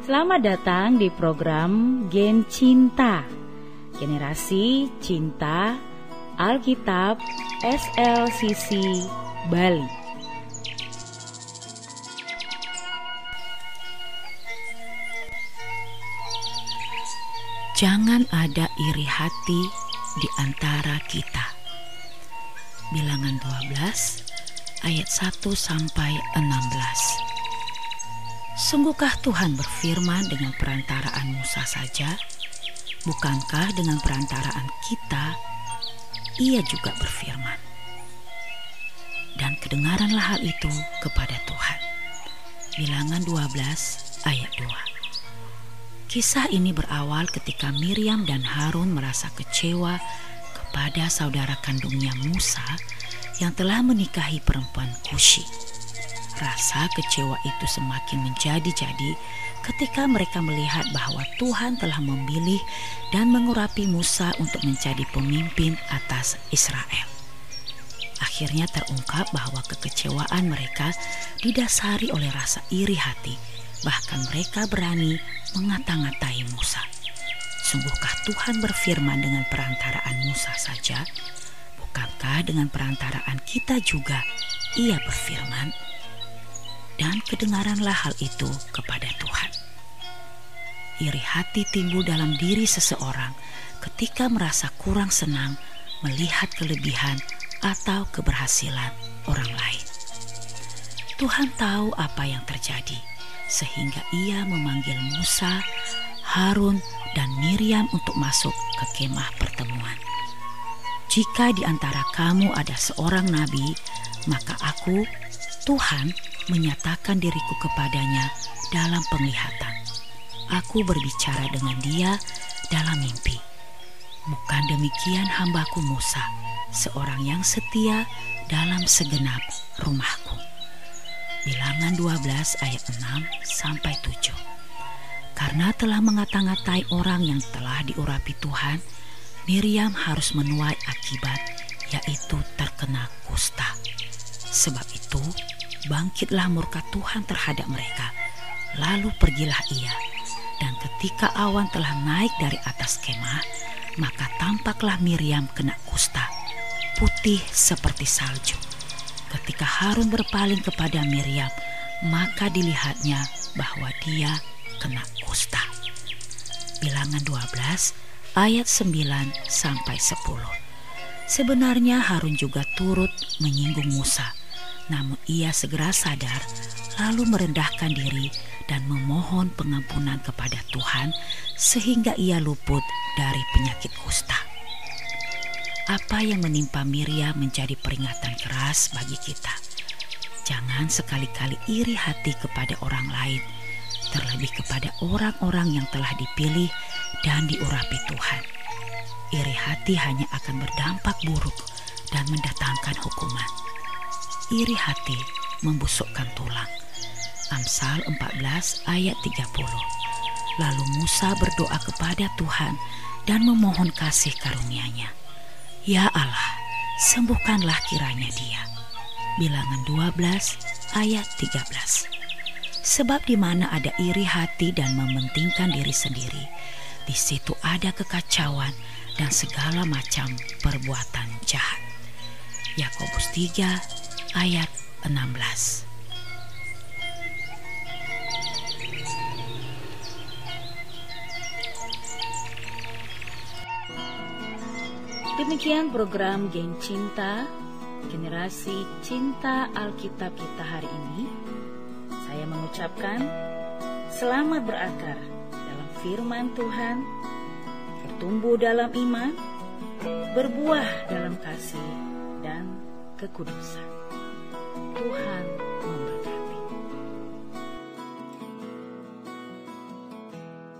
Selamat datang di program Gen Cinta Generasi Cinta Alkitab SLCC Bali Jangan ada iri hati di antara kita. Bilangan 12 ayat 1 sampai 16. Sungguhkah Tuhan berfirman dengan perantaraan Musa saja? Bukankah dengan perantaraan kita ia juga berfirman? Dan kedengaranlah hal itu kepada Tuhan. Bilangan 12 ayat 2. Kisah ini berawal ketika Miriam dan Harun merasa kecewa kepada saudara kandungnya Musa yang telah menikahi perempuan Kushi. Rasa kecewa itu semakin menjadi-jadi ketika mereka melihat bahwa Tuhan telah memilih dan mengurapi Musa untuk menjadi pemimpin atas Israel. Akhirnya terungkap bahwa kekecewaan mereka didasari oleh rasa iri hati, bahkan mereka berani mengata-ngatai Musa. Sungguhkah Tuhan berfirman dengan perantaraan Musa saja? Bukankah dengan perantaraan kita juga ia berfirman? Dan kedengaranlah hal itu kepada Tuhan. Iri hati timbul dalam diri seseorang ketika merasa kurang senang melihat kelebihan atau keberhasilan orang lain. Tuhan tahu apa yang terjadi, sehingga Ia memanggil Musa, Harun, dan Miriam untuk masuk ke kemah pertemuan. Jika di antara kamu ada seorang nabi, maka aku, Tuhan, menyatakan diriku kepadanya dalam penglihatan. Aku berbicara dengan dia dalam mimpi. Bukan demikian hambaku Musa, seorang yang setia dalam segenap rumahku. Bilangan 12 ayat 6 sampai 7. Karena telah mengata-ngatai orang yang telah diurapi Tuhan, Miriam harus menuai akibat yaitu terkena kusta. Sebab itu, bangkitlah murka Tuhan terhadap mereka. Lalu pergilah ia, dan ketika awan telah naik dari atas kemah, maka tampaklah Miriam kena kusta, putih seperti salju. Ketika Harun berpaling kepada Miriam, maka dilihatnya bahwa dia kena kusta. Bilangan 12 ayat 9 sampai 10. Sebenarnya Harun juga turut menyinggung Musa namun ia segera sadar, lalu merendahkan diri dan memohon pengampunan kepada Tuhan, sehingga ia luput dari penyakit kusta. Apa yang menimpa Miriam menjadi peringatan keras bagi kita. Jangan sekali-kali iri hati kepada orang lain, terlebih kepada orang-orang yang telah dipilih dan diurapi Tuhan. Iri hati hanya akan berdampak buruk dan mendatangkan hukuman iri hati membusukkan tulang. Amsal 14 ayat 30. Lalu Musa berdoa kepada Tuhan dan memohon kasih karunia-Nya. Ya Allah, sembuhkanlah kiranya dia. Bilangan 12 ayat 13. Sebab di mana ada iri hati dan mementingkan diri sendiri, di situ ada kekacauan dan segala macam perbuatan jahat. Yakobus 3 ayat 16. Demikian program Geng Cinta, generasi cinta Alkitab kita hari ini. Saya mengucapkan selamat berakar dalam firman Tuhan, bertumbuh dalam iman, berbuah dalam kasih, dan kekudusan. 呼喊我们